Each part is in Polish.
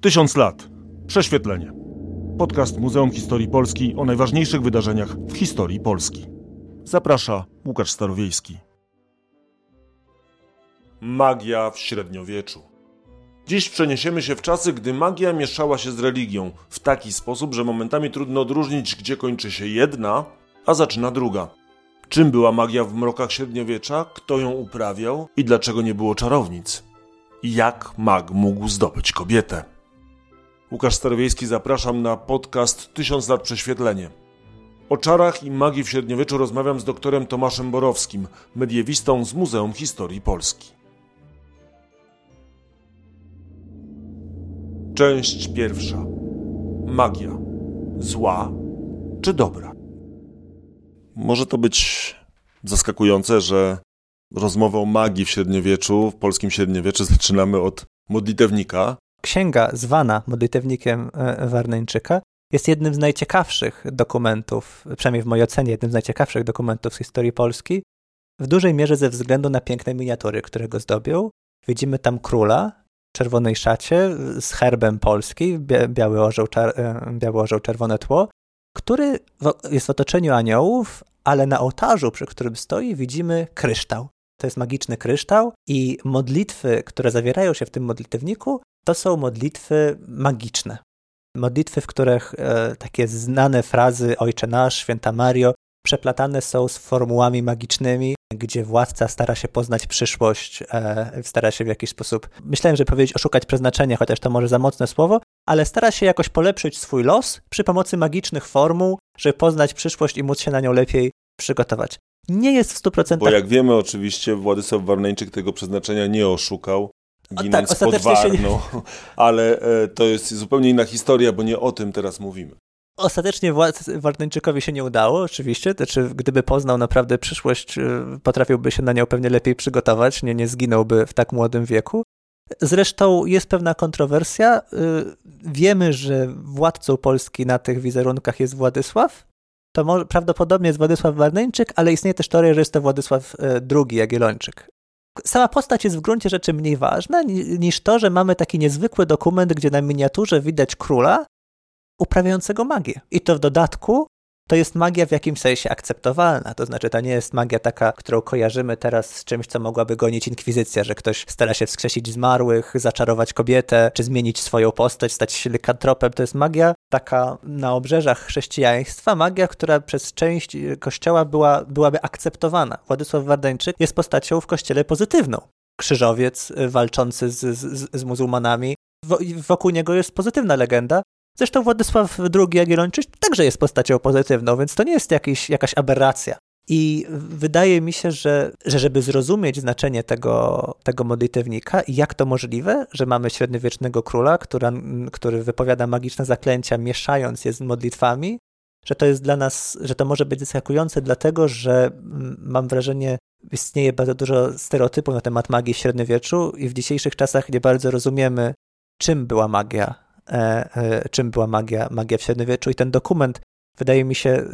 Tysiąc lat. Prześwietlenie. Podcast Muzeum Historii Polski o najważniejszych wydarzeniach w historii Polski. Zaprasza Łukasz Starowiejski. Magia w średniowieczu. Dziś przeniesiemy się w czasy, gdy magia mieszała się z religią w taki sposób, że momentami trudno odróżnić, gdzie kończy się jedna, a zaczyna druga. Czym była magia w mrokach średniowiecza, kto ją uprawiał i dlaczego nie było czarownic? Jak mag mógł zdobyć kobietę? Łukasz Starowiejski, zapraszam na podcast Tysiąc lat prześwietlenie. O czarach i magii w średniowieczu rozmawiam z doktorem Tomaszem Borowskim, mediewistą z Muzeum Historii Polski. Część pierwsza. Magia. Zła czy dobra? Może to być zaskakujące, że rozmowę o magii w średniowieczu, w polskim średniowieczu zaczynamy od modlitewnika. Księga zwana modlitewnikiem e, Warneńczyka jest jednym z najciekawszych dokumentów, przynajmniej w mojej ocenie, jednym z najciekawszych dokumentów z historii Polski, w dużej mierze ze względu na piękne miniatury, które go zdobią. Widzimy tam króla w czerwonej szacie z herbem Polski, biały orzeł, e, biały orzeł czerwone tło, który jest w otoczeniu aniołów, ale na ołtarzu, przy którym stoi, widzimy kryształ. To jest magiczny kryształ i modlitwy, które zawierają się w tym modlitewniku, to są modlitwy magiczne. Modlitwy, w których e, takie znane frazy Ojcze Nasz, Święta Mario przeplatane są z formułami magicznymi, gdzie władca stara się poznać przyszłość, e, stara się w jakiś sposób, myślałem, że powiedzieć oszukać przeznaczenie, chociaż to może za mocne słowo, ale stara się jakoś polepszyć swój los przy pomocy magicznych formuł, żeby poznać przyszłość i móc się na nią lepiej przygotować. Nie jest w 100%. Bo jak wiemy, oczywiście Władysław Warneńczyk tego przeznaczenia nie oszukał, ginąc tak, pod Warną, nie... ale e, to jest zupełnie inna historia, bo nie o tym teraz mówimy. Ostatecznie Warneńczykowi się nie udało, oczywiście. Znaczy, gdyby poznał naprawdę przyszłość, e, potrafiłby się na nią pewnie lepiej przygotować, nie, nie zginąłby w tak młodym wieku. Zresztą jest pewna kontrowersja. Y, wiemy, że władcą Polski na tych wizerunkach jest Władysław. To może, prawdopodobnie jest Władysław Warneńczyk, ale istnieje też teoria, że jest to Władysław II Jagiellończyk. Sama postać jest w gruncie rzeczy mniej ważna niż to, że mamy taki niezwykły dokument, gdzie na miniaturze widać króla uprawiającego magię. I to w dodatku to jest magia w jakimś sensie akceptowalna. To znaczy, to nie jest magia taka, którą kojarzymy teraz z czymś, co mogłaby gonić inkwizycja, że ktoś stara się wskrzesić zmarłych, zaczarować kobietę, czy zmienić swoją postać, stać się lykantropem. To jest magia taka na obrzeżach chrześcijaństwa, magia, która przez część kościoła była, byłaby akceptowana. Władysław Wardańczyk jest postacią w kościele pozytywną. Krzyżowiec walczący z, z, z muzułmanami, wokół niego jest pozytywna legenda, Zresztą Władysław II Jagiellończyk także jest postacią pozytywną, więc to nie jest jakiś, jakaś aberracja. I wydaje mi się, że, że żeby zrozumieć znaczenie tego, tego modlitewnika i jak to możliwe, że mamy średniowiecznego króla, która, który wypowiada magiczne zaklęcia, mieszając je z modlitwami, że to jest dla nas, że to może być zaskakujące, dlatego że mam wrażenie, istnieje bardzo dużo stereotypów na temat magii w średniowieczu i w dzisiejszych czasach nie bardzo rozumiemy, czym była magia E, e, czym była magia, magia w średniowieczu. I ten dokument, wydaje mi się,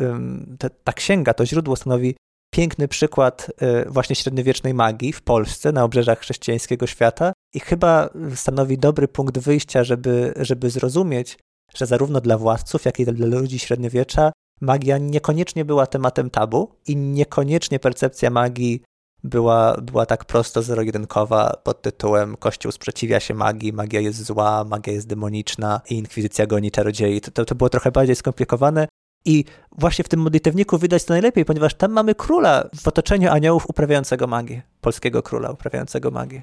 ta, ta księga, to źródło stanowi piękny przykład e, właśnie średniowiecznej magii w Polsce, na obrzeżach chrześcijańskiego świata i chyba stanowi dobry punkt wyjścia, żeby, żeby zrozumieć, że zarówno dla władców, jak i dla ludzi średniowiecza magia niekoniecznie była tematem tabu i niekoniecznie percepcja magii była, była tak prosto zero-jedynkowa pod tytułem Kościół sprzeciwia się magii, magia jest zła, magia jest demoniczna i inkwizycja goni czarodziei. To, to, to było trochę bardziej skomplikowane i właśnie w tym modlitewniku widać to najlepiej, ponieważ tam mamy króla w otoczeniu aniołów uprawiającego magię, polskiego króla uprawiającego magię,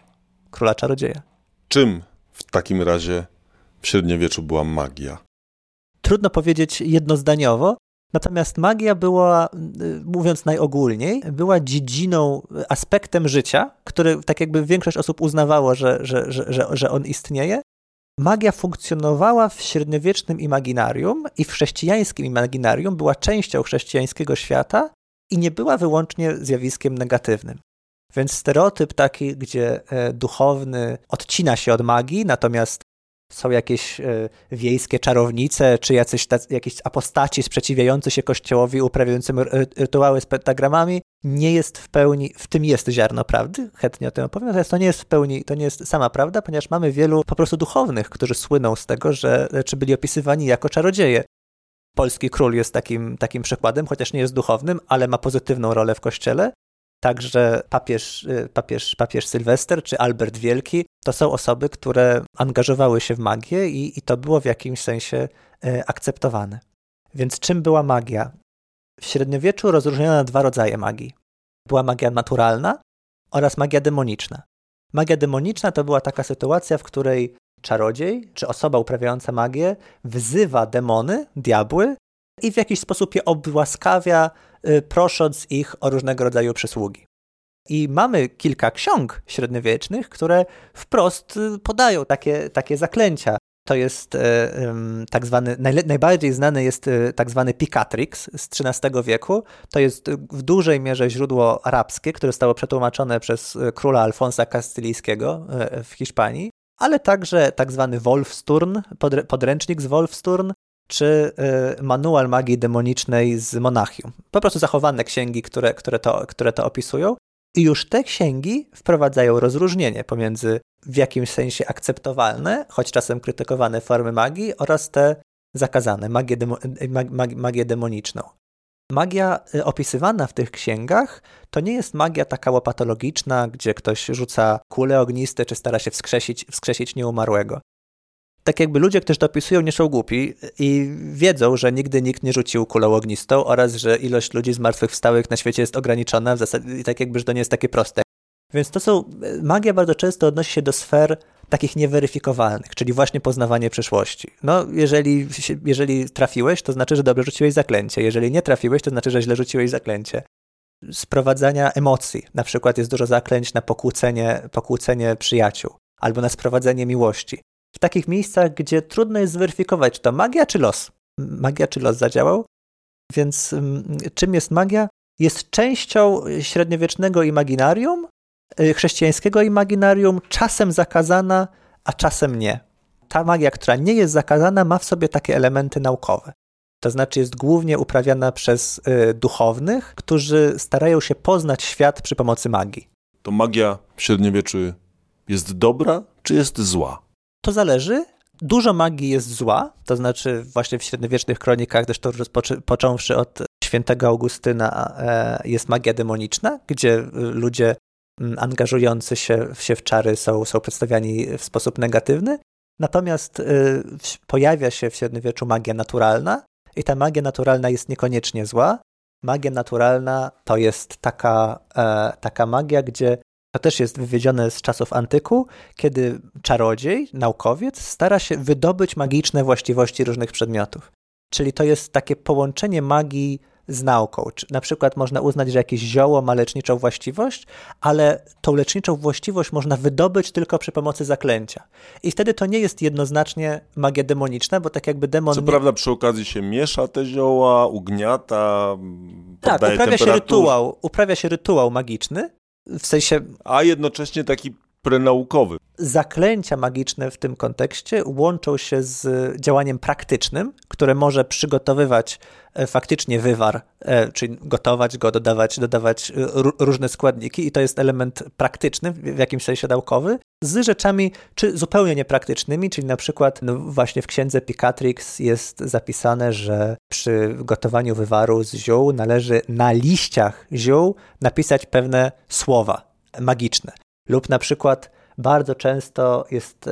króla czarodzieja. Czym w takim razie w średniowieczu była magia? Trudno powiedzieć jednozdaniowo, Natomiast magia była, y, mówiąc najogólniej, była dziedziną, aspektem życia, który tak jakby większość osób uznawało, że, że, że, że on istnieje. Magia funkcjonowała w średniowiecznym imaginarium i w chrześcijańskim imaginarium była częścią chrześcijańskiego świata i nie była wyłącznie zjawiskiem negatywnym. Więc stereotyp taki, gdzie e, duchowny odcina się od magii, natomiast są jakieś y, wiejskie czarownice, czy jacyś, jakieś apostaci sprzeciwiający się kościołowi, uprawiającym rytuały z pentagramami, nie jest w pełni, w tym jest ziarno prawdy, chętnie o tym opowiem, natomiast to nie jest w pełni, to nie jest sama prawda, ponieważ mamy wielu po prostu duchownych, którzy słyną z tego, że czy byli opisywani jako czarodzieje. Polski król jest takim, takim przykładem, chociaż nie jest duchownym, ale ma pozytywną rolę w kościele. Także papież, papież, papież Sylwester czy Albert Wielki to są osoby, które angażowały się w magię i, i to było w jakimś sensie y, akceptowane. Więc czym była magia? W średniowieczu rozróżniono dwa rodzaje magii. Była magia naturalna oraz magia demoniczna. Magia demoniczna to była taka sytuacja, w której czarodziej czy osoba uprawiająca magię wzywa demony, diabły i w jakiś sposób je obłaskawia, y, prosząc ich o różnego rodzaju przysługi. I mamy kilka ksiąg średniowiecznych, które wprost y, podają takie, takie zaklęcia. To jest e, tak zwany, najbardziej znany jest e, tak zwany Picatrix z XIII wieku. To jest w dużej mierze źródło arabskie, które zostało przetłumaczone przez króla Alfonsa Kastylijskiego w Hiszpanii, ale także tak zwany Wolfsturn, podręcznik z Wolfsturn, czy manual magii demonicznej z Monachium. Po prostu zachowane księgi, które, które, to, które to opisują. I już te księgi wprowadzają rozróżnienie pomiędzy w jakimś sensie akceptowalne, choć czasem krytykowane formy magii oraz te zakazane, magię, demo, mag, magię demoniczną. Magia y, opisywana w tych księgach to nie jest magia taka łopatologiczna, gdzie ktoś rzuca kule ogniste czy stara się wskrzesić, wskrzesić nieumarłego tak jakby ludzie, którzy to opisują, nie są głupi i wiedzą, że nigdy nikt nie rzucił kulą ognistą oraz, że ilość ludzi zmartwychwstałych na świecie jest ograniczona, w zasadzie, i tak jakby, że to nie jest takie proste. Więc to są, magia bardzo często odnosi się do sfer takich nieweryfikowalnych, czyli właśnie poznawanie przyszłości. No, jeżeli, jeżeli trafiłeś, to znaczy, że dobrze rzuciłeś zaklęcie. Jeżeli nie trafiłeś, to znaczy, że źle rzuciłeś zaklęcie. Sprowadzania emocji. Na przykład jest dużo zaklęć na pokłócenie, pokłócenie przyjaciół albo na sprowadzenie miłości w takich miejscach, gdzie trudno jest zweryfikować, czy to magia czy los. Magia czy los zadziałał. Więc mm, czym jest magia? Jest częścią średniowiecznego imaginarium, y, chrześcijańskiego imaginarium, czasem zakazana, a czasem nie. Ta magia, która nie jest zakazana, ma w sobie takie elementy naukowe. To znaczy jest głównie uprawiana przez y, duchownych, którzy starają się poznać świat przy pomocy magii. To magia w średniowieczu jest dobra czy jest zła? To zależy. Dużo magii jest zła, to znaczy właśnie w średniowiecznych kronikach, zresztą począwszy od świętego Augustyna, e, jest magia demoniczna, gdzie y, ludzie mm, angażujący się, się w czary są, są przedstawiani w sposób negatywny. Natomiast y, pojawia się w średniowieczu magia naturalna i ta magia naturalna jest niekoniecznie zła. Magia naturalna to jest taka, e, taka magia, gdzie to też jest wywiedzione z czasów antyku, kiedy czarodziej, naukowiec stara się wydobyć magiczne właściwości różnych przedmiotów. Czyli to jest takie połączenie magii z nauką. Na przykład można uznać, że jakieś zioło ma leczniczą właściwość, ale tą leczniczą właściwość można wydobyć tylko przy pomocy zaklęcia. I wtedy to nie jest jednoznacznie magia demoniczna, bo tak jakby demon... Co nie... prawda przy okazji się miesza te zioła, ugniata, Tak, uprawia się rytuał, uprawia się rytuał magiczny, w sensie. A jednocześnie taki prenaukowy. Zaklęcia magiczne w tym kontekście łączą się z działaniem praktycznym, które może przygotowywać e, faktycznie wywar, e, czyli gotować go, dodawać, dodawać e, różne składniki i to jest element praktyczny, w jakimś sensie naukowy, z rzeczami czy zupełnie niepraktycznymi, czyli na przykład no właśnie w księdze Picatrix jest zapisane, że przy gotowaniu wywaru z ziół należy na liściach ziół napisać pewne słowa magiczne. Lub na przykład bardzo często jest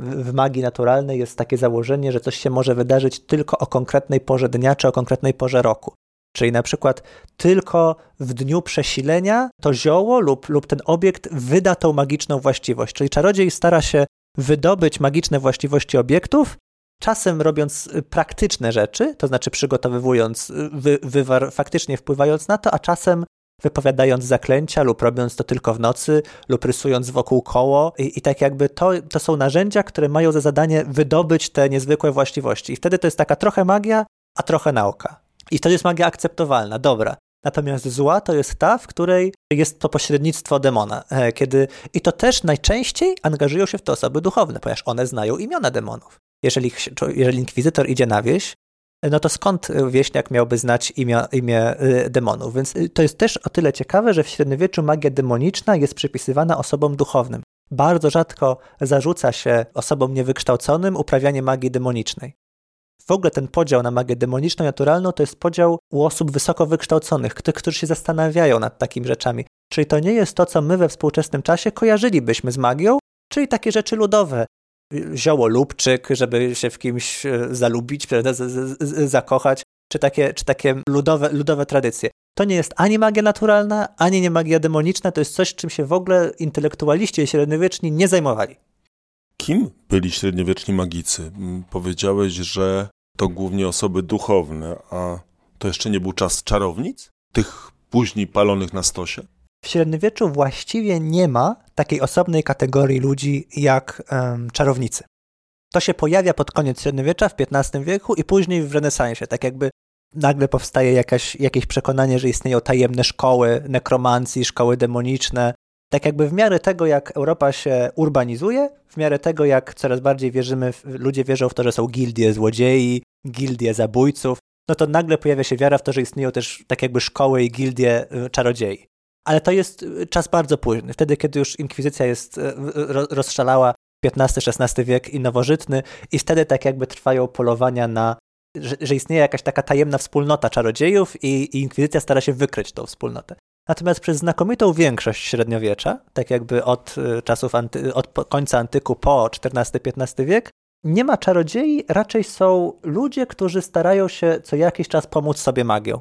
w magii naturalnej jest takie założenie, że coś się może wydarzyć tylko o konkretnej porze dnia czy o konkretnej porze roku. Czyli na przykład tylko w dniu przesilenia to zioło lub, lub ten obiekt wyda tą magiczną właściwość. Czyli czarodziej stara się wydobyć magiczne właściwości obiektów, czasem robiąc praktyczne rzeczy, to znaczy przygotowywując wy, wywar, faktycznie wpływając na to, a czasem wypowiadając zaklęcia lub robiąc to tylko w nocy lub rysując wokół koło i, i tak jakby to, to są narzędzia, które mają za zadanie wydobyć te niezwykłe właściwości i wtedy to jest taka trochę magia, a trochę nauka. I to jest magia akceptowalna, dobra. Natomiast zła to jest ta, w której jest to pośrednictwo demona. E, kiedy, I to też najczęściej angażują się w to osoby duchowne, ponieważ one znają imiona demonów. Jeżeli, jeżeli inkwizytor idzie na wieś, no to skąd wieśniak miałby znać imię, imię y, demonów? Więc y, to jest też o tyle ciekawe, że w średniowieczu magia demoniczna jest przypisywana osobom duchownym. Bardzo rzadko zarzuca się osobom niewykształconym uprawianie magii demonicznej. W ogóle ten podział na magię demoniczną, naturalną to jest podział u osób wysoko wykształconych, tych, którzy się zastanawiają nad takimi rzeczami. Czyli to nie jest to, co my we współczesnym czasie kojarzylibyśmy z magią, czyli takie rzeczy ludowe, zioło lubczyk, żeby się w kimś e, zalubić, prawda, zakochać, czy takie, czy takie ludowe, ludowe tradycje. To nie jest ani magia naturalna, ani nie magia demoniczna, to jest coś, czym się w ogóle intelektualiści średniowieczni nie zajmowali. Kim byli średniowieczni magicy? Powiedziałeś, że to głównie osoby duchowne, a to jeszcze nie był czas czarownic? Tych później palonych na stosie? W średniowieczu właściwie nie ma takiej osobnej kategorii ludzi jak um, czarownicy. To się pojawia pod koniec średniowiecza w XV wieku i później w renesansie, tak jakby nagle powstaje jakaś, jakieś przekonanie, że istnieją tajemne szkoły nekromancji, szkoły demoniczne. Tak jakby w miarę tego, jak Europa się urbanizuje, w miarę tego, jak coraz bardziej wierzymy, ludzie wierzą w to, że są gildie złodziei, gildie zabójców, no to nagle pojawia się wiara w to, że istnieją też tak jakby szkoły i gildie y, czarodziei ale to jest y, czas bardzo późny, wtedy, kiedy już inkwizycja jest y, rozszalała XV-XVI wiek i nowożytny i wtedy tak jakby trwają polowania na, że, że istnieje jakaś taka tajemna wspólnota czarodziejów i, i inkwizycja stara się wykryć tą wspólnotę. Natomiast przez znakomitą większość średniowiecza, tak jakby od y, czasów anty, od końca antyku po XIV-XV wiek, nie ma czarodziei, raczej są ludzie, którzy starają się co jakiś czas pomóc sobie magią.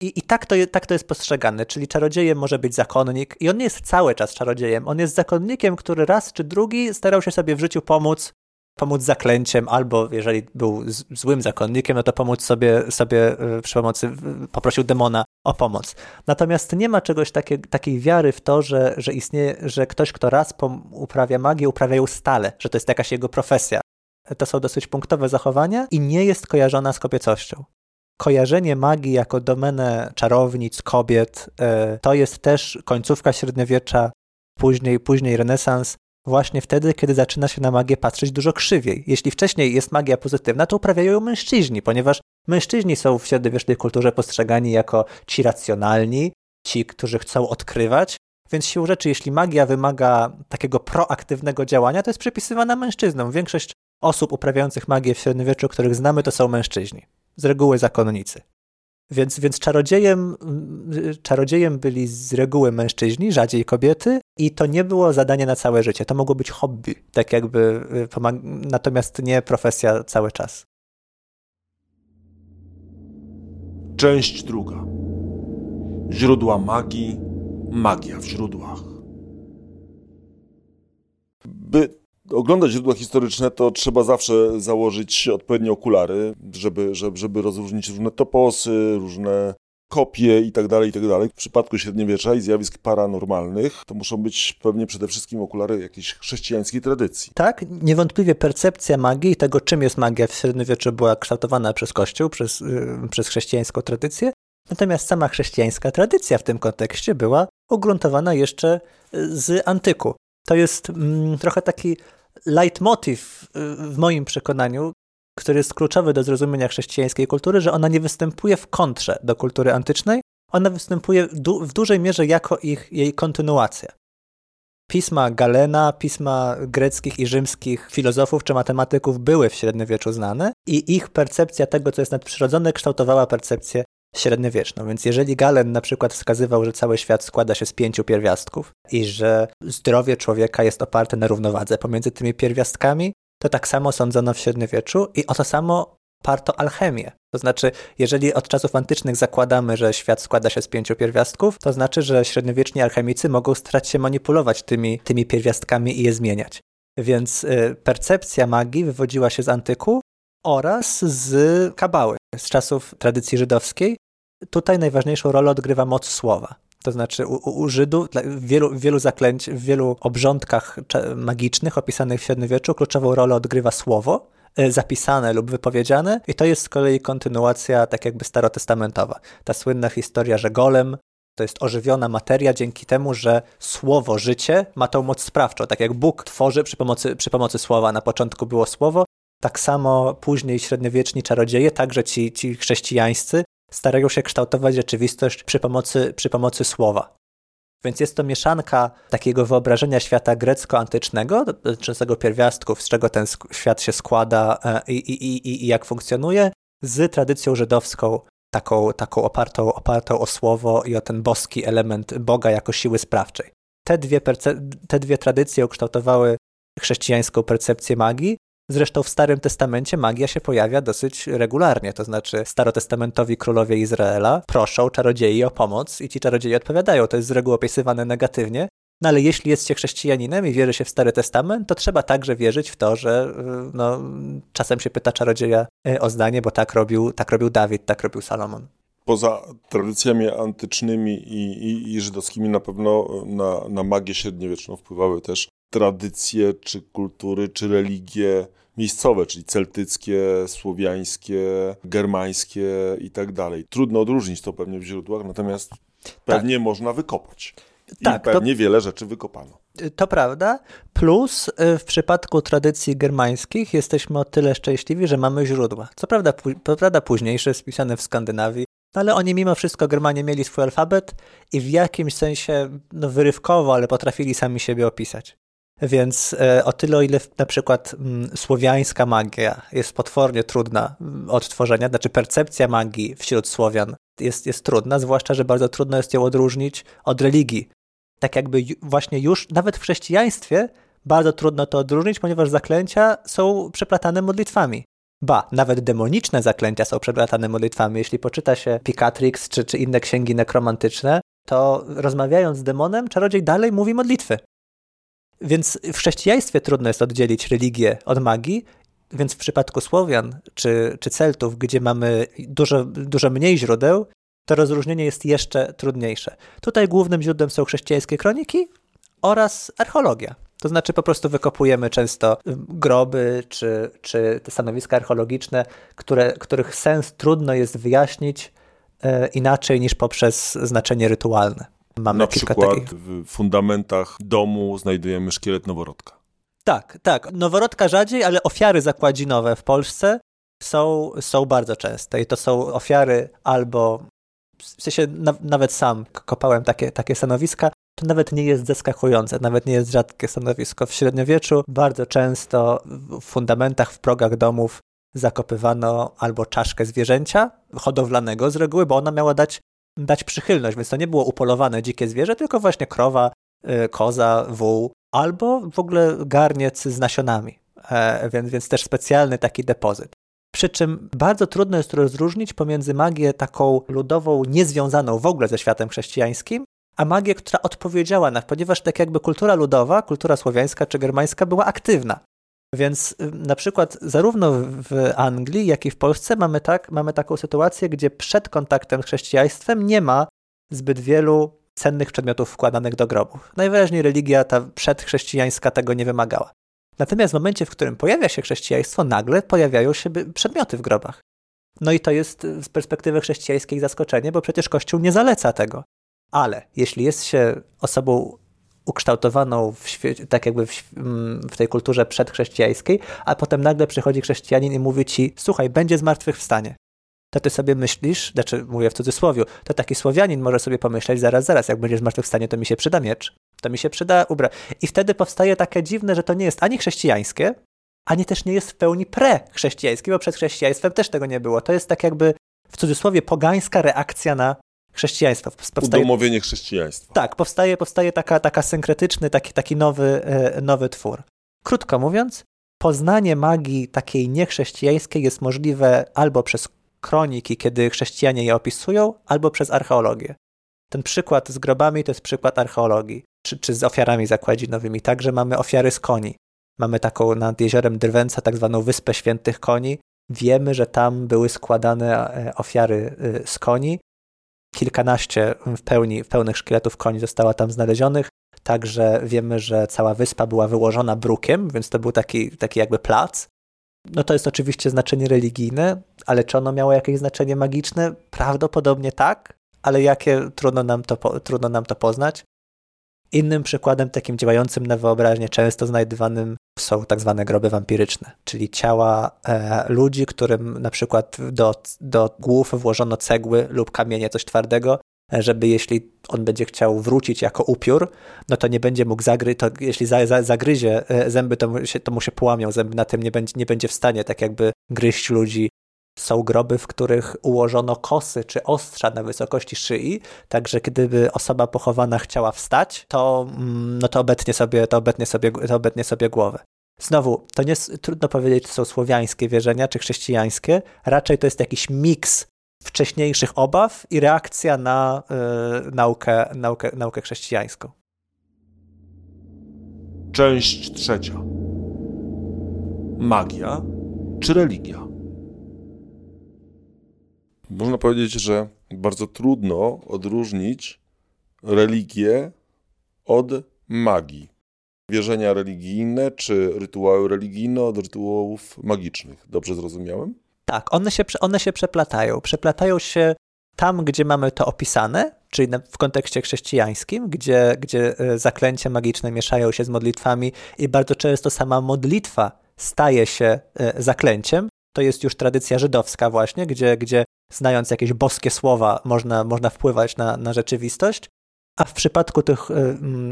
I, i tak, to, tak to jest postrzegane, czyli czarodziejem może być zakonnik i on nie jest cały czas czarodziejem, on jest zakonnikiem, który raz czy drugi starał się sobie w życiu pomóc, pomóc zaklęciem, albo jeżeli był złym zakonnikiem, no to pomóc sobie, sobie e, przy pomocy, poprosił demona o pomoc. Natomiast nie ma czegoś takie, takiej wiary w to, że, że istnieje, że ktoś, kto raz uprawia magię, uprawia ją stale, że to jest jakaś jego profesja. To są dosyć punktowe zachowania i nie jest kojarzona z kobiecością kojarzenie magii jako domenę czarownic, kobiet, e, to jest też końcówka średniowiecza, później, później renesans, właśnie wtedy, kiedy zaczyna się na magię patrzeć dużo krzywiej. Jeśli wcześniej jest magia pozytywna, to uprawiają ją mężczyźni, ponieważ mężczyźni są w średniowiecznej kulturze postrzegani jako ci racjonalni, ci, którzy chcą odkrywać, więc siłą rzeczy, jeśli magia wymaga takiego proaktywnego działania, to jest przypisywana mężczyznom. Większość osób uprawiających magię w średniowieczu, których znamy, to są mężczyźni z reguły zakonnicy. Więc, więc czarodziejem, czarodziejem byli z reguły mężczyźni, rzadziej kobiety, i to nie było zadanie na całe życie. To mogło być hobby, tak jakby, y, natomiast nie profesja cały czas. Część druga. Źródła magii, magia w źródłach. By oglądać źródła historyczne, to trzeba zawsze założyć odpowiednie okulary, żeby, żeby, żeby rozróżnić różne toposy, różne kopie i tak dalej, i tak dalej. W przypadku średniowiecza i zjawisk paranormalnych to muszą być pewnie przede wszystkim okulary jakiejś chrześcijańskiej tradycji. Tak, niewątpliwie percepcja magii i tego, czym jest magia w średniowieczu była kształtowana przez Kościół, przez, yy, przez chrześcijańską tradycję. Natomiast sama chrześcijańska tradycja w tym kontekście była ugruntowana jeszcze z antyku. To jest mm, trochę taki leitmotiv y, w moim przekonaniu, który jest kluczowy do zrozumienia chrześcijańskiej kultury, że ona nie występuje w kontrze do kultury antycznej, ona występuje du w dużej mierze jako ich, jej kontynuacja. Pisma Galena, pisma greckich i rzymskich filozofów czy matematyków były w średniowieczu znane i ich percepcja tego, co jest nadprzyrodzone, kształtowała percepcję średniowieczną. Więc jeżeli Galen na przykład wskazywał, że cały świat składa się z pięciu pierwiastków i że zdrowie człowieka jest oparte na równowadze pomiędzy tymi pierwiastkami, to tak samo sądzono w średniowieczu i o to samo parto alchemię. To znaczy, jeżeli od czasów antycznych zakładamy, że świat składa się z pięciu pierwiastków, to znaczy, że średniowieczni alchemicy mogą starać się manipulować tymi, tymi pierwiastkami i je zmieniać. Więc y, percepcja magii wywodziła się z antyku oraz z kabały, z czasów tradycji żydowskiej, Tutaj najważniejszą rolę odgrywa moc słowa. To znaczy u, u Żydów w wielu, wielu zaklęć, w wielu obrządkach magicznych opisanych w średniowieczu kluczową rolę odgrywa słowo, e, zapisane lub wypowiedziane i to jest z kolei kontynuacja tak jakby starotestamentowa. Ta słynna historia, że golem to jest ożywiona materia dzięki temu, że słowo życie ma tą moc sprawczą. Tak jak Bóg tworzy przy pomocy, przy pomocy słowa, na początku było słowo, tak samo później średniowieczni czarodzieje, także ci, ci chrześcijańscy, starają się kształtować rzeczywistość przy pomocy, przy pomocy słowa. Więc jest to mieszanka takiego wyobrażenia świata grecko-antycznego, dotyczącego pierwiastków, z czego ten świat się składa e, i, i, i, i jak funkcjonuje, z tradycją żydowską, taką, taką opartą, opartą o słowo i o ten boski element Boga jako siły sprawczej. Te dwie, te dwie tradycje ukształtowały chrześcijańską percepcję magii, Zresztą w Starym Testamencie magia się pojawia dosyć regularnie, to znaczy starotestamentowi królowie Izraela proszą czarodziei o pomoc i ci czarodzieje odpowiadają. To jest z reguły opisywane negatywnie, no ale jeśli jest się chrześcijaninem i wierzy się w Stary Testament, to trzeba także wierzyć w to, że y, no, czasem się pyta czarodzieja y, o zdanie, bo tak robił, tak robił Dawid, tak robił Salomon. Poza tradycjami antycznymi i, i, i żydowskimi na pewno na, na magię średniowieczną wpływały też tradycje, czy kultury, czy religie miejscowe, czyli celtyckie, słowiańskie, germańskie i tak dalej. Trudno odróżnić to pewnie w źródłach, natomiast pewnie tak. można wykopać. I tak, pewnie to, wiele rzeczy wykopano. To prawda. Plus y, w przypadku tradycji germańskich jesteśmy o tyle szczęśliwi, że mamy źródła. Co prawda, co prawda późniejsze, spisane w Skandynawii, ale oni mimo wszystko, Germanie, mieli swój alfabet i w jakimś sensie no, wyrywkowo, ale potrafili sami siebie opisać. Więc e, o tyle, o ile na przykład mm, słowiańska magia jest potwornie trudna mm, odtworzenia, znaczy percepcja magii wśród Słowian jest, jest trudna, zwłaszcza, że bardzo trudno jest ją odróżnić od religii. Tak jakby właśnie już, nawet w chrześcijaństwie, bardzo trudno to odróżnić, ponieważ zaklęcia są przeplatane modlitwami. Ba, nawet demoniczne zaklęcia są przeplatane modlitwami. Jeśli poczyta się Picatrix czy, czy inne księgi nekromantyczne, to rozmawiając z demonem, czarodziej dalej mówi modlitwy. Więc w chrześcijaństwie trudno jest oddzielić religię od magii, więc w przypadku Słowian czy, czy Celtów, gdzie mamy dużo, dużo mniej źródeł, to rozróżnienie jest jeszcze trudniejsze. Tutaj głównym źródłem są chrześcijańskie kroniki oraz archeologia. To znaczy po prostu wykopujemy często groby czy, czy te stanowiska archeologiczne, które, których sens trudno jest wyjaśnić e, inaczej niż poprzez znaczenie rytualne. Mamy Na przykład takich... w fundamentach domu znajdujemy szkielet noworodka. Tak, tak. Noworodka rzadziej, ale ofiary zakładzinowe w Polsce są, są bardzo częste i to są ofiary albo, w sensie na, nawet sam kopałem takie, takie stanowiska, to nawet nie jest zaskakujące, nawet nie jest rzadkie stanowisko. W średniowieczu bardzo często w fundamentach, w progach domów zakopywano albo czaszkę zwierzęcia hodowlanego z reguły, bo ona miała dać dać przychylność, więc to nie było upolowane dzikie zwierzę, tylko właśnie krowa, y, koza, wół, albo w ogóle garniec z nasionami, e, więc, więc też specjalny taki depozyt. Przy czym bardzo trudno jest rozróżnić pomiędzy magię taką ludową, niezwiązaną w ogóle ze światem chrześcijańskim, a magię, która odpowiedziała na, ponieważ tak jakby kultura ludowa, kultura słowiańska czy germańska była aktywna. Więc y, na przykład zarówno w Anglii, jak i w Polsce mamy, tak, mamy taką sytuację, gdzie przed kontaktem z chrześcijaństwem nie ma zbyt wielu cennych przedmiotów wkładanych do grobów. Najwyraźniej religia ta przedchrześcijańska tego nie wymagała. Natomiast w momencie, w którym pojawia się chrześcijaństwo, nagle pojawiają się przedmioty w grobach. No i to jest y, z perspektywy chrześcijańskiej zaskoczenie, bo przecież Kościół nie zaleca tego. Ale jeśli jest się osobą ukształtowaną w tak jakby w, mm, w tej kulturze przedchrześcijańskiej, a potem nagle przychodzi chrześcijanin i mówi ci, słuchaj, będzie zmartwychwstanie. To ty sobie myślisz, znaczy mówię w cudzysłowie, to taki Słowianin może sobie pomyśleć, zaraz, zaraz, jak będzie zmartwychwstanie, to mi się przyda miecz, to mi się przyda ubra. I wtedy powstaje takie dziwne, że to nie jest ani chrześcijańskie, ani też nie jest w pełni pre-chrześcijańskie, bo przed chrześcijaństwem też tego nie było. To jest tak jakby w cudzysłowie pogańska reakcja na chrześcijaństwa. Powstaje, Udomowienie chrześcijaństwa. Tak, powstaje, powstaje taka, taka synkretyczny, taki, taki nowy, e, nowy twór. Krótko mówiąc, poznanie magii takiej niechrześcijańskiej jest możliwe albo przez kroniki, kiedy chrześcijanie je opisują, albo przez archeologię. Ten przykład z grobami to jest przykład archeologii, czy, czy z ofiarami zakładzinowymi. Także mamy ofiary z koni. Mamy taką nad jeziorem Drwęca, tak zwaną Wyspę Świętych Koni. Wiemy, że tam były składane e, ofiary e, z koni kilkanaście w pełni, w pełnych szkieletów koni została tam znalezionych. Także wiemy, że cała wyspa była wyłożona brukiem, więc to był taki, taki jakby plac. no to jest oczywiście znaczenie religijne, ale czy ono miało jakieś znaczenie magiczne? Prawdopodobnie tak, ale jakie trudno nam to, trudno nam to poznać. Innym przykładem takim działającym na wyobraźnię, często znajdywanym są tak zwane groby wampiryczne, czyli ciała e, ludzi, którym na przykład do, do głów włożono cegły lub kamienie, coś twardego, żeby jeśli on będzie chciał wrócić jako upiór, no to nie będzie mógł zagryźć, to jeśli za, za, zagryzie e, zęby, to mu, się, to mu się połamią zęby, na tym nie będzie, nie będzie w stanie tak jakby gryźć ludzi. Są groby, w których ułożono kosy czy ostrza na wysokości szyi, także gdyby osoba pochowana chciała wstać, to, mm, no to, obetnie, sobie, to, obetnie, sobie, to obetnie sobie głowę. Znowu, to nie trudno powiedzieć, czy są słowiańskie wierzenia, czy chrześcijańskie. Raczej to jest jakiś miks wcześniejszych obaw i reakcja na y, naukę, naukę, naukę chrześcijańską. Część trzecia. Magia czy religia? Można powiedzieć, że bardzo trudno odróżnić religię od magii. Wierzenia religijne czy rytuały religijne od rytuałów magicznych. Dobrze zrozumiałem? Tak, one się, one się przeplatają. Przeplatają się tam, gdzie mamy to opisane, czyli w kontekście chrześcijańskim, gdzie, gdzie e, zaklęcia magiczne mieszają się z modlitwami i bardzo często sama modlitwa staje się e, zaklęciem. To jest już tradycja żydowska właśnie, gdzie, gdzie znając jakieś boskie słowa można, można wpływać na, na rzeczywistość. A w przypadku tych y,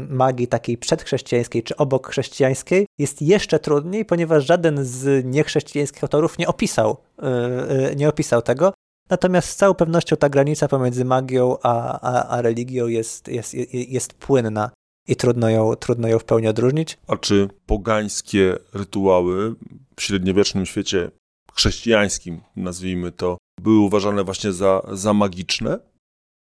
magii takiej przedchrześcijańskiej czy obok chrześcijańskiej jest jeszcze trudniej, ponieważ żaden z niechrześcijańskich autorów nie opisał, y, y, nie opisał tego. Natomiast z całą pewnością ta granica pomiędzy magią a, a, a religią jest, jest, jest płynna i trudno ją, trudno ją w pełni odróżnić. A czy pogańskie rytuały w średniowiecznym świecie chrześcijańskim, nazwijmy to, były uważane właśnie za, za magiczne?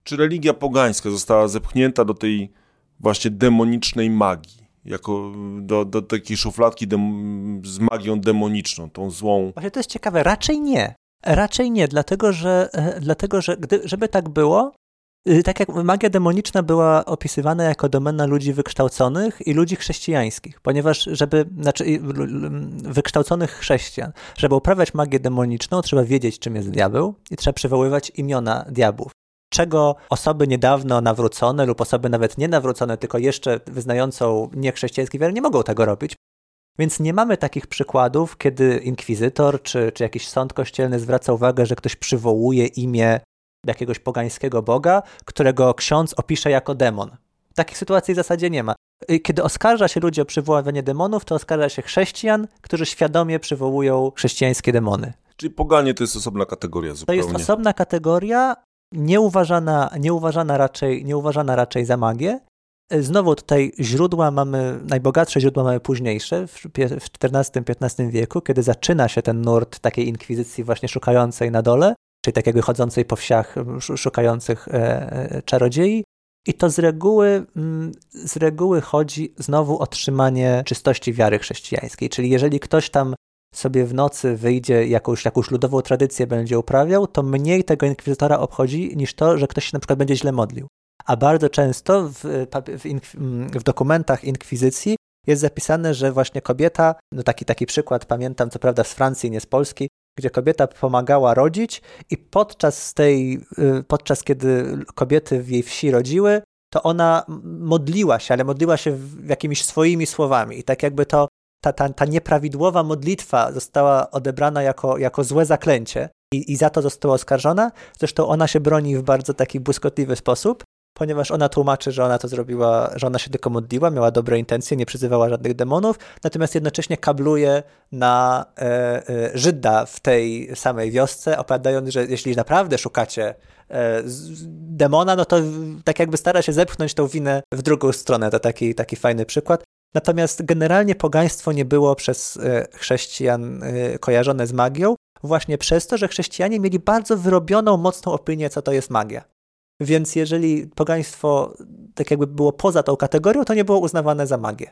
Czy religia pogańska została zepchnięta do tej właśnie demonicznej magii? Jako do, do takiej szufladki dem, z magią demoniczną, tą złą. Właśnie to jest ciekawe, raczej nie. Raczej nie, dlatego że, e, dlatego, że gdy, żeby tak było, tak jak magia demoniczna była opisywana jako domena ludzi wykształconych i ludzi chrześcijańskich, ponieważ żeby, znaczy wykształconych chrześcijan, żeby uprawiać magię demoniczną, trzeba wiedzieć, czym jest diabeł i trzeba przywoływać imiona diabłów czego osoby niedawno nawrócone lub osoby nawet nie nawrócone, tylko jeszcze wyznającą niechrześcijański wiarę, nie mogą tego robić. Więc nie mamy takich przykładów, kiedy inkwizytor czy, czy jakiś sąd kościelny zwraca uwagę, że ktoś przywołuje imię jakiegoś pogańskiego boga, którego ksiądz opisze jako demon. Takich sytuacji w zasadzie nie ma. Kiedy oskarża się ludzi o przywoływanie demonów, to oskarża się chrześcijan, którzy świadomie przywołują chrześcijańskie demony. Czyli poganie to jest osobna kategoria zupełnie. To jest osobna kategoria, nieuważana, nieuważana, raczej, nieuważana raczej za magię. Znowu tutaj źródła mamy, najbogatsze źródła mamy późniejsze, w XIV-XV wieku, kiedy zaczyna się ten nurt takiej inkwizycji właśnie szukającej na dole, czyli tak jakby chodzącej po wsiach, szukających e, e, czarodziei. I to z reguły, z reguły chodzi znowu o trzymanie czystości wiary chrześcijańskiej. Czyli jeżeli ktoś tam sobie w nocy wyjdzie, jakąś, jakąś ludową tradycję będzie uprawiał, to mniej tego inkwizytora obchodzi niż to, że ktoś się na przykład będzie źle modlił. A bardzo często w, w, w dokumentach inkwizycji jest zapisane, że właśnie kobieta, no taki, taki przykład pamiętam, co prawda z Francji, nie z Polski, gdzie kobieta pomagała rodzić i podczas tej, y, podczas kiedy kobiety w jej wsi rodziły, to ona modliła się, ale modliła się jakimiś swoimi słowami i tak jakby to ta, ta, ta nieprawidłowa modlitwa została odebrana jako, jako złe zaklęcie i, i za to została oskarżona. Zresztą ona się broni w bardzo taki błyskotliwy sposób, ponieważ ona tłumaczy, że ona to zrobiła, że ona się tylko modliła, miała dobre intencje, nie przyzywała żadnych demonów, natomiast jednocześnie kabluje na e, e, Żyda w tej samej wiosce, opowiadając, że jeśli naprawdę szukacie e, demona, no to tak jakby stara się zepchnąć tą winę w drugą stronę. To taki, taki fajny przykład. Natomiast generalnie pogaństwo nie było przez e, chrześcijan e, kojarzone z magią, właśnie przez to, że chrześcijanie mieli bardzo wyrobioną, mocną opinię, co to jest magia. Więc jeżeli pogaństwo tak jakby było poza tą kategorią, to nie było uznawane za magię.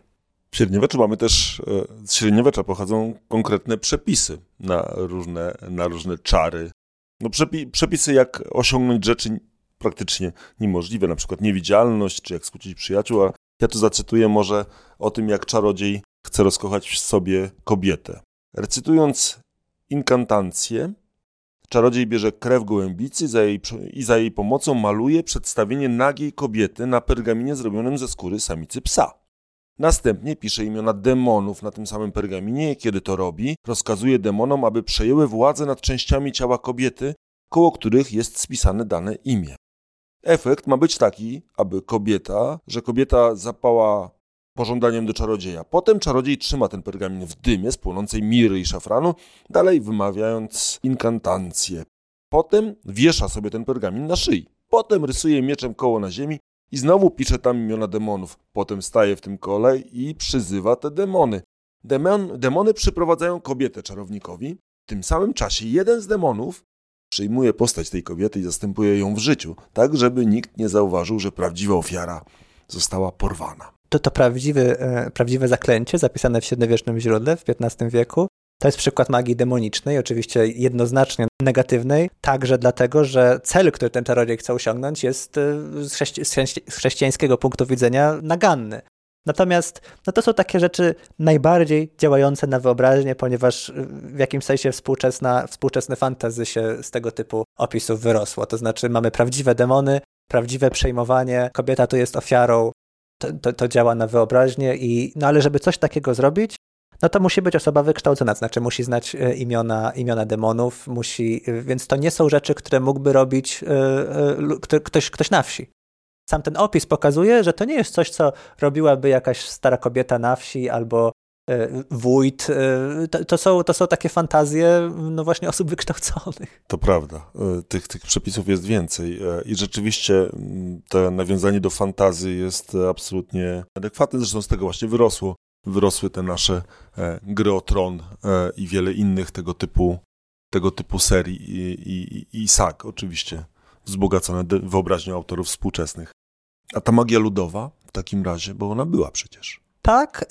W średniowieczu mamy też, e, z średniowiecza pochodzą konkretne przepisy na różne, na różne czary. No przepi, przepisy, jak osiągnąć rzeczy praktycznie niemożliwe, na przykład niewidzialność, czy jak skłócić przyjaciół, a ja tu zacytuję może o tym, jak czarodziej chce rozkochać w sobie kobietę. Recytując inkantancję. Czarodziej bierze krew gołębicy za jej, i za jej pomocą maluje przedstawienie nagiej kobiety na pergaminie zrobionym ze skóry samicy psa. Następnie pisze imiona demonów na tym samym pergaminie kiedy to robi, rozkazuje demonom, aby przejęły władzę nad częściami ciała kobiety, koło których jest spisane dane imię. Efekt ma być taki, aby kobieta, że kobieta zapała pożądaniem do czarodzieja. Potem czarodziej trzyma ten pergamin w dymie z płonącej miry i szafranu, dalej wymawiając inkantancję. Potem wiesza sobie ten pergamin na szyi. Potem rysuje mieczem koło na ziemi i znowu pisze tam imiona demonów. Potem staje w tym kole i przyzywa te demony. Demon, demony przyprowadzają kobietę czarownikowi. W tym samym czasie jeden z demonów przyjmuje postać tej kobiety i zastępuje ją w życiu, tak żeby nikt nie zauważył, że prawdziwa ofiara została porwana. To to prawdziwe, e, prawdziwe zaklęcie zapisane w średniowiecznym źródle w XV wieku. To jest przykład magii demonicznej, oczywiście jednoznacznie negatywnej, także dlatego, że cel, który ten czarodziej chce osiągnąć, jest e, z, chrześci z chrześcijańskiego punktu widzenia naganny. Natomiast no to są takie rzeczy najbardziej działające na wyobraźnię, ponieważ w jakimś sensie współczesna, współczesne fantazy się z tego typu opisów wyrosło. To znaczy mamy prawdziwe demony, prawdziwe przejmowanie, kobieta tu jest ofiarą, to, to, to działa na wyobraźnię, i, no ale żeby coś takiego zrobić, no to musi być osoba wykształcona, to znaczy musi znać e, imiona, imiona demonów, musi, więc to nie są rzeczy, które mógłby robić e, e, ktoś, ktoś na wsi. Sam ten opis pokazuje, że to nie jest coś, co robiłaby jakaś stara kobieta na wsi albo e, wójt. E, to, to, są, to są takie fantazje, no właśnie osób wykształconych. To prawda. E, tych, tych przepisów jest więcej i rzeczywiście mm, to nawiązanie do fantazy jest absolutnie adekwatne. Zresztą z tego właśnie wyrosło. Wyrosły te nasze gry o tron i wiele innych tego typu, tego typu serii i, i, i sag oczywiście wzbogacone wyobraźnią autorów współczesnych. A ta magia ludowa w takim razie, bo ona była przecież. Tak,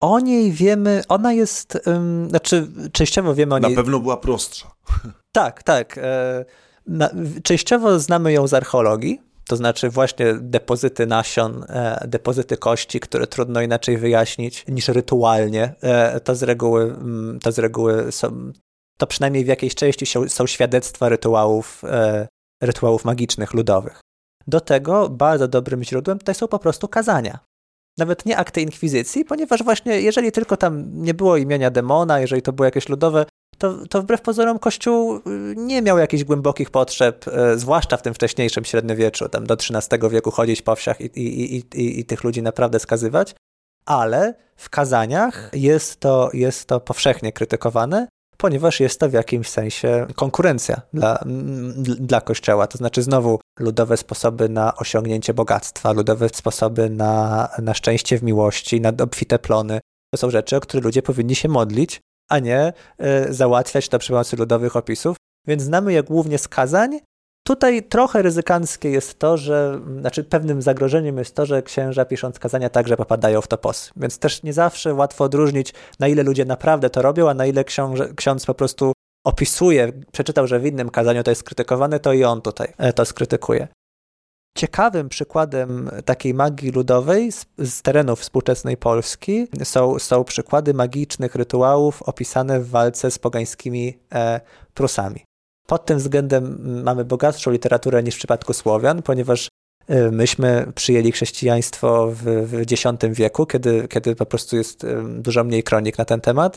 o niej wiemy, ona jest, y, znaczy częściowo wiemy o niej. Na pewno była prostsza. Tak, tak. Y na, częściowo znamy ją z archeologii, to znaczy właśnie depozyty nasion, e, depozyty kości, które trudno inaczej wyjaśnić niż rytualnie. E, to z reguły, mm, to z reguły są, to przynajmniej w jakiejś części są, są świadectwa rytuałów, e, rytuałów magicznych, ludowych. Do tego bardzo dobrym źródłem tutaj są po prostu kazania. Nawet nie akty inkwizycji, ponieważ właśnie jeżeli tylko tam nie było imienia demona, jeżeli to było jakieś ludowe, to, to wbrew pozorom Kościół y, nie miał jakichś głębokich potrzeb, y, zwłaszcza w tym wcześniejszym średniowieczu, tam do XIII wieku chodzić po wsiach i, i, i, i tych ludzi naprawdę skazywać, ale w kazaniach jest to, jest to powszechnie krytykowane ponieważ jest to w jakimś sensie konkurencja dla, dla Kościoła. To znaczy, znowu ludowe sposoby na osiągnięcie bogactwa, ludowe sposoby na, na szczęście w miłości, na obfite plony. To są rzeczy, o które ludzie powinni się modlić, a nie y, załatwiać to przy pomocy ludowych opisów. Więc znamy je głównie z kazań, Tutaj trochę ryzykanckie jest to, że, znaczy pewnym zagrożeniem jest to, że księża pisząc kazania także popadają w topos. Więc też nie zawsze łatwo odróżnić, na ile ludzie naprawdę to robią, a na ile książ, ksiądz po prostu opisuje, przeczytał, że w innym kazaniu to jest skrytykowane, to i on tutaj e, to skrytykuje. Ciekawym przykładem takiej magii ludowej z, z, terenów współczesnej Polski są, są przykłady magicznych rytuałów opisane w walce z pogańskimi e, Prusami. Pod tym względem mamy bogatszą literaturę niż w przypadku Słowian, ponieważ y, myśmy przyjęli chrześcijaństwo w, w X wieku, kiedy, kiedy po prostu jest y, dużo mniej kronik na ten temat.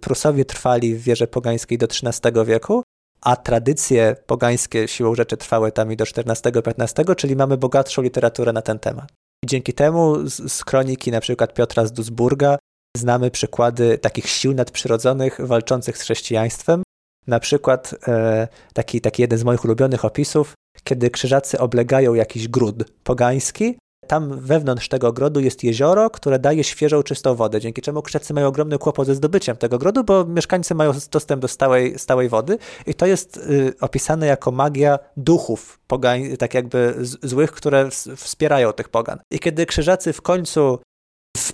Prusowie trwali w wierze pogańskiej do XIII wieku, a tradycje pogańskie siłą rzeczy trwały tam i do XIV-XV, czyli mamy bogatszą literaturę na ten temat. I dzięki temu z, z kroniki przykład Piotra z Duisburga znamy przykłady takich sił nadprzyrodzonych walczących z chrześcijaństwem, na przykład e, taki, taki jeden z moich ulubionych opisów, kiedy krzyżacy oblegają jakiś gród pogański, tam wewnątrz tego grodu jest jezioro, które daje świeżą, czystą wodę, dzięki czemu krzyżacy mają ogromny kłopot ze zdobyciem tego grodu, bo mieszkańcy mają dostęp do stałej, stałej wody i to jest y, opisane jako magia duchów pogań, tak jakby złych, które wspierają tych pogan. I kiedy krzyżacy w końcu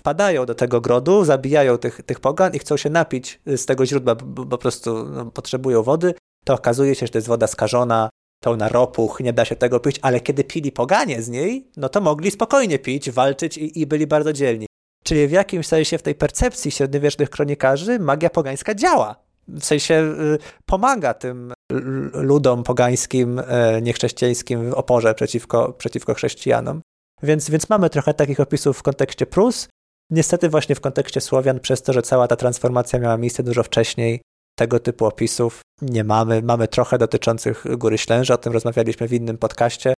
wpadają do tego grodu, zabijają tych, tych pogan i chcą się napić z tego źródła, bo po prostu no, potrzebują wody, to okazuje się, że to jest woda skażona, pełna ropuch, nie da się tego pić, ale kiedy pili poganie z niej, no to mogli spokojnie pić, walczyć i, i byli bardzo dzielni. Czyli w jakimś sensie w tej percepcji średniowiecznych kronikarzy magia pogańska działa. w sensie y, pomaga tym ludom pogańskim, e, niechrześcijańskim w oporze przeciwko, przeciwko chrześcijanom. Więc, więc mamy trochę takich opisów w kontekście Prus. Niestety właśnie w kontekście Słowian, przez to, że cała ta transformacja miała miejsce dużo wcześniej, tego typu opisów nie mamy. Mamy trochę dotyczących Góry Ślęży, o tym rozmawialiśmy w innym podcaście,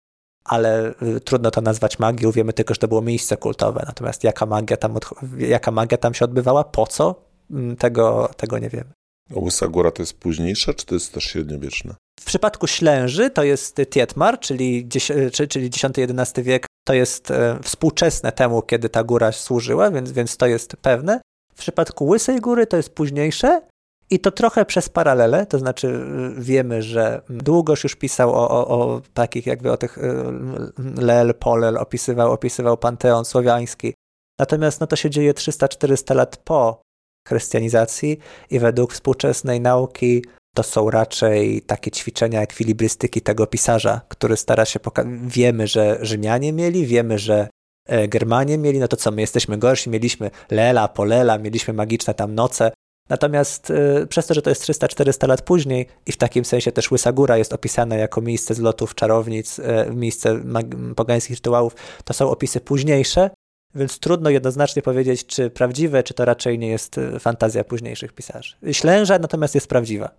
ale y, trudno to nazwać magią, wiemy tylko, że to było miejsce kultowe. Natomiast jaka magia tam, jaka magia tam się odbywała, po co, mm, tego, tego nie wiemy. Łysa Góra to jest późniejsza, czy to jest też średniowieczne? W przypadku Ślęży to jest Tietmar, czyli, czyli X-XI wiek, to jest e, współczesne temu, kiedy ta góra służyła, więc, więc to jest pewne. W przypadku Łysej Góry to jest późniejsze, i to trochę przez paralele, to znaczy y, wiemy, że Długosz już pisał o, o, o takich jakby o tych y, Lel, Polel, opisywał, opisywał panteon słowiański. Natomiast no, to się dzieje 300-400 lat po chrystianizacji i według współczesnej nauki to są raczej takie ćwiczenia ekwilibrystyki tego pisarza, który stara się pokazać. Wiemy, że Rzymianie mieli, wiemy, że e, Germanie mieli, no to co, my jesteśmy gorsi, mieliśmy Lela, Polela, mieliśmy magiczne tam noce, Natomiast y, przez to, że to jest 300-400 lat później i w takim sensie też Łysa Góra jest opisana jako miejsce zlotów czarownic, y, miejsce pogańskich rytuałów, to są opisy późniejsze, więc trudno jednoznacznie powiedzieć, czy prawdziwe, czy to raczej nie jest fantazja późniejszych pisarzy. Ślęża natomiast jest prawdziwa.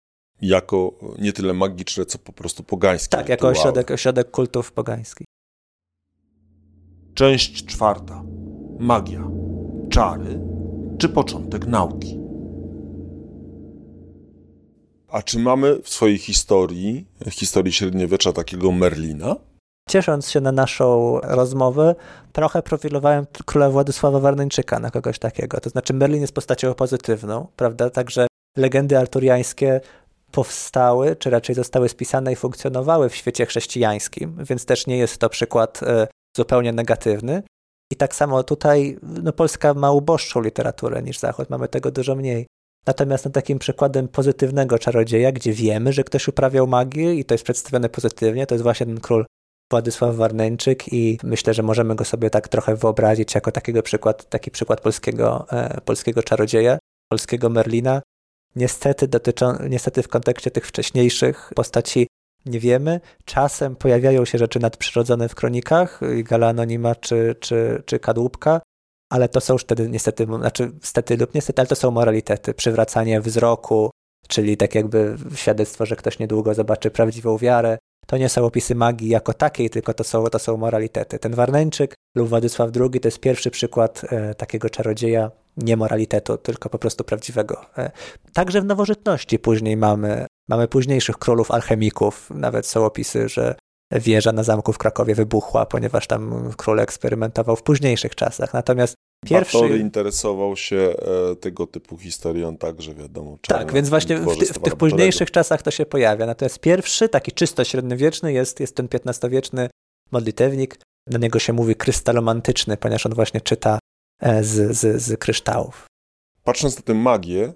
Jako nie tyle magiczne, co po prostu pogańskie. Tak, jako ośrodek, ośrodek kultów pogańskich. Część czwarta. Magia. Czary czy początek nauki? A czy mamy w swojej historii, w historii średniowiecza takiego Merlina? Ciesząc się na naszą rozmowę, trochę profilowałem króla Władysława Warneńczyka na kogoś takiego. To znaczy Merlin jest postacią pozytywną, prawda? Także legendy arturiańskie powstały, czy raczej zostały spisane i funkcjonowały w świecie chrześcijańskim, więc też nie jest to przykład e, zupełnie negatywny. I tak samo tutaj no, Polska ma uboższą literaturę niż Zachód, mamy tego dużo mniej. Natomiast no, takim przykładem pozytywnego czarodzieja, gdzie wiemy, że ktoś uprawiał magię i to jest przedstawione pozytywnie, to jest właśnie ten król Władysław Warneńczyk i myślę, że możemy go sobie tak trochę wyobrazić jako takiego przykład, taki przykład polskiego, e, polskiego czarodzieja, polskiego Merlina. Niestety, dotyczą, niestety w kontekście tych wcześniejszych postaci nie wiemy. Czasem pojawiają się rzeczy nadprzyrodzone w kronikach, Gala Anonima czy, czy, czy Kadłubka, ale to są już wtedy niestety, znaczy stety lub niestety, ale to są moralitety, przywracanie wzroku, czyli tak jakby świadectwo, że ktoś niedługo zobaczy prawdziwą wiarę. To nie są opisy magii jako takiej, tylko to są, to są moralitety. Ten Warneńczyk lub Władysław II to jest pierwszy przykład e, takiego czarodzieja, nie moralitetu, tylko po prostu prawdziwego. E, także w nowożytności później mamy, mamy późniejszych królów alchemików, nawet są opisy, że wieża na zamku w Krakowie wybuchła, ponieważ tam król eksperymentował w późniejszych czasach. Natomiast pierwszy... Batory interesował się e, tego typu historią także, wiadomo. Tak, więc właśnie w, ty, w tych późniejszych czasach to się pojawia. Natomiast pierwszy, taki czysto średniowieczny jest, jest ten XV-wieczny modlitewnik. Na niego się mówi krystalomantyczny, ponieważ on właśnie czyta z, z, z kryształów. Patrząc na tę magię,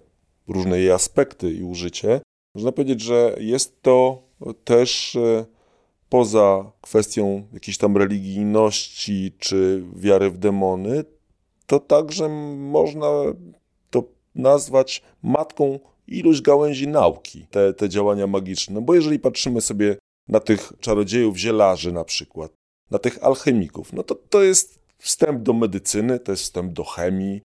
różne jej aspekty i użycie, można powiedzieć, że jest to też e, poza kwestią jakiejś tam religijności czy wiary w demony, to także można to nazwać matką iluś gałęzi nauki, te, te działania magiczne. Bo jeżeli patrzymy sobie na tych czarodziejów zielarzy na przykład, na tych alchemików, no to to jest wstęp do medycyny, to jest wstęp do chemii,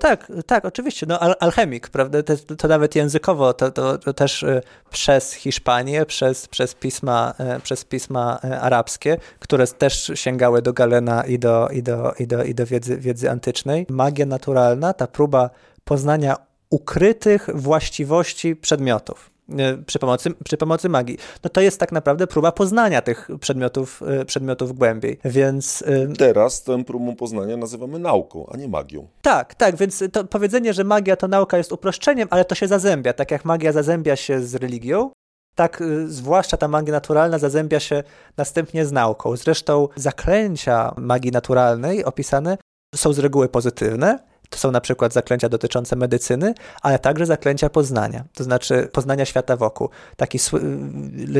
tak, tak, oczywiście. No, al alchemik, prawda? To, to, nawet językowo, to, to, to, też y, przez Hiszpanię, przez, przez, pisma, y, przez pisma y, arabskie, które też sięgały do Galena i do, i do, i do, i do wiedzy, wiedzy antycznej. Magia naturalna, ta próba poznania ukrytych właściwości przedmiotów. E, przy pomocy, przy pomocy magii. No to jest tak naprawdę próba poznania tych przedmiotów, e, przedmiotów głębiej, więc... E, Teraz tę próbą poznania nazywamy nauką, a nie magią. Tak, tak, więc to powiedzenie, że magia to nauka jest uproszczeniem, ale to się zazębia, tak jak magia zazębia się z religią, tak zwłaszcza ta magia naturalna zazębia się następnie z nauką. Zresztą zaklęcia magii naturalnej opisane są z reguły pozytywne, to są na przykład zaklęcia dotyczące medycyny, ale także zaklęcia poznania, to znaczy poznania świata wokół. Taki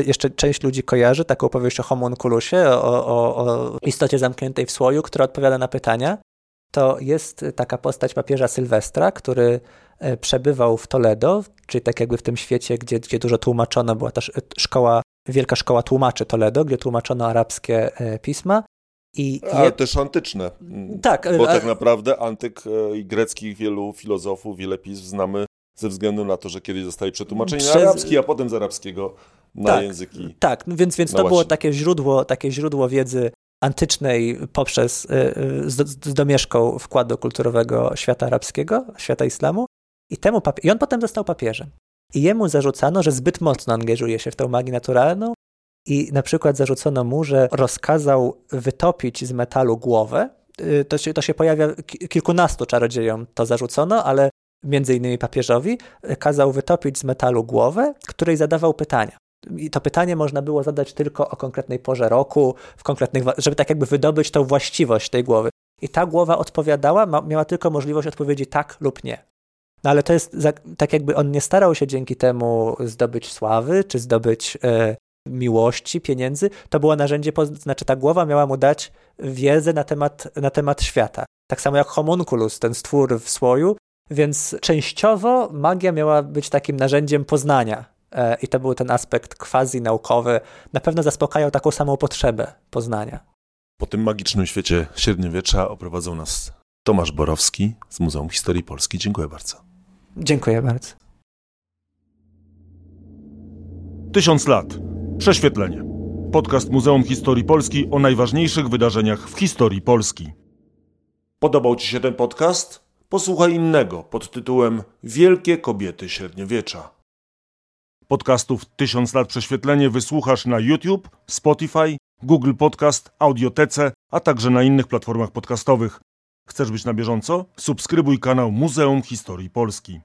jeszcze część ludzi kojarzy taką opowieść o homunculusie, o, o, o istocie zamkniętej w słoju, która odpowiada na pytania. to jest taka postać papieża Sylwestra, który e, przebywał w Toledo, czyli tak jakby w tym świecie, gdzie, gdzie dużo tłumaczono, była też szkoła, wielka szkoła tłumaczy Toledo, gdzie tłumaczono arabskie e, pisma. I Ale je... też antyczne. Tak. Bo tak naprawdę antyk i greckich wielu filozofów, wiele pism znamy ze względu na to, że kiedyś zostali przetłumaczeni Przez... na arabski, a potem z arabskiego na tak, języki. Tak, no więc, więc to było takie źródło, takie źródło wiedzy antycznej poprzez y, y, z, z domieszką wkładu kulturowego świata arabskiego, świata islamu. I, temu I on potem został papieżem. I jemu zarzucano, że zbyt mocno angażuje się w tę magię naturalną i na przykład zarzucono mu, że rozkazał wytopić z metalu głowę. Y, to się, to się pojawia kilkunastu czarodziejom, to zarzucono, ale między innymi papieżowi, kazał wytopić z metalu głowę, której zadawał pytania. I to pytanie można było zadać tylko o konkretnej porze roku, w konkretnych, żeby tak jakby wydobyć tą właściwość tej głowy. I ta głowa odpowiadała, miała tylko możliwość odpowiedzi tak lub nie. No ale to jest tak, jakby on nie starał się dzięki temu zdobyć sławy, czy zdobyć e, miłości, pieniędzy. To było narzędzie, znaczy ta głowa miała mu dać wiedzę na temat, na temat świata. Tak samo jak homunculus, ten stwór w słoju, więc częściowo magia miała być takim narzędziem poznania. E, I to był ten aspekt quasi-naukowy. Na pewno zaspokajał taką samą potrzebę poznania. Po tym magicznym świecie średniowiecza oprowadzał nas Tomasz Borowski z Muzeum Historii Polski. Dziękuję bardzo. Dziękuję bardzo. Tysiąc lat. Prześwietlenie. Podcast Muzeum Historii Polski o najważniejszych wydarzeniach w historii Polski. Podobał Ci się ten podcast? Posłuchaj innego pod tytułem Wielkie kobiety średniowiecza. Podcastów Tysiąc lat prześwietlenie wysłuchasz na YouTube, Spotify, Google Podcast, Audiotece, a także na innych platformach podcastowych. Chcesz być na bieżąco? Subskrybuj kanał Muzeum Historii Polski.